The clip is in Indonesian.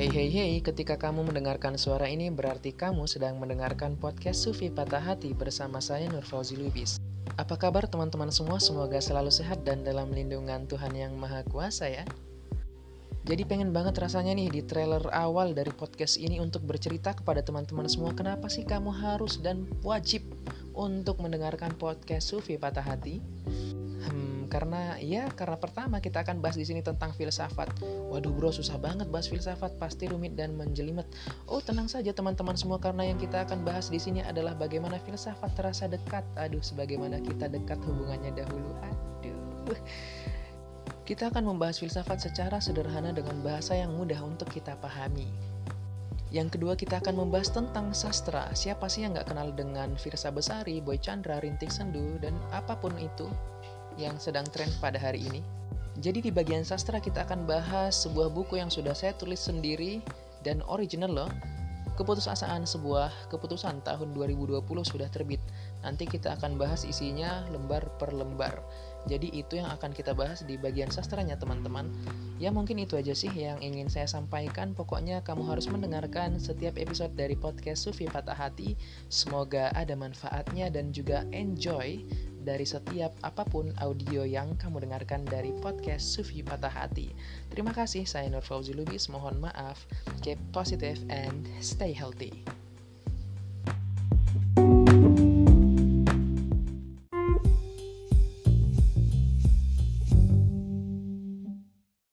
Hey hey, ketika kamu mendengarkan suara ini berarti kamu sedang mendengarkan podcast Sufi Patah Hati bersama saya Nur Fauzi Lubis. Apa kabar teman-teman semua? Semoga selalu sehat dan dalam lindungan Tuhan Yang Maha Kuasa ya. Jadi pengen banget rasanya nih di trailer awal dari podcast ini untuk bercerita kepada teman-teman semua kenapa sih kamu harus dan wajib untuk mendengarkan podcast Sufi Patah Hati karena ya karena pertama kita akan bahas di sini tentang filsafat. Waduh bro susah banget bahas filsafat pasti rumit dan menjelimet. Oh tenang saja teman-teman semua karena yang kita akan bahas di sini adalah bagaimana filsafat terasa dekat. Aduh sebagaimana kita dekat hubungannya dahulu. Aduh. Kita akan membahas filsafat secara sederhana dengan bahasa yang mudah untuk kita pahami. Yang kedua kita akan membahas tentang sastra. Siapa sih yang nggak kenal dengan Firsa Besari, Boy Chandra, Rintik Sendu, dan apa pun itu yang sedang tren pada hari ini. Jadi di bagian sastra kita akan bahas sebuah buku yang sudah saya tulis sendiri dan original loh. Keputusasaan sebuah keputusan tahun 2020 sudah terbit. Nanti kita akan bahas isinya lembar per lembar. Jadi itu yang akan kita bahas di bagian sastranya teman-teman. Ya mungkin itu aja sih yang ingin saya sampaikan. Pokoknya kamu harus mendengarkan setiap episode dari podcast Sufi Patah Hati. Semoga ada manfaatnya dan juga enjoy dari setiap apa pun audio yang kamu dengarkan dari podcast Sufi Patah Hati. Terima kasih, saya Nur Fauzi Lubis. Mohon maaf. Keep positive and stay healthy.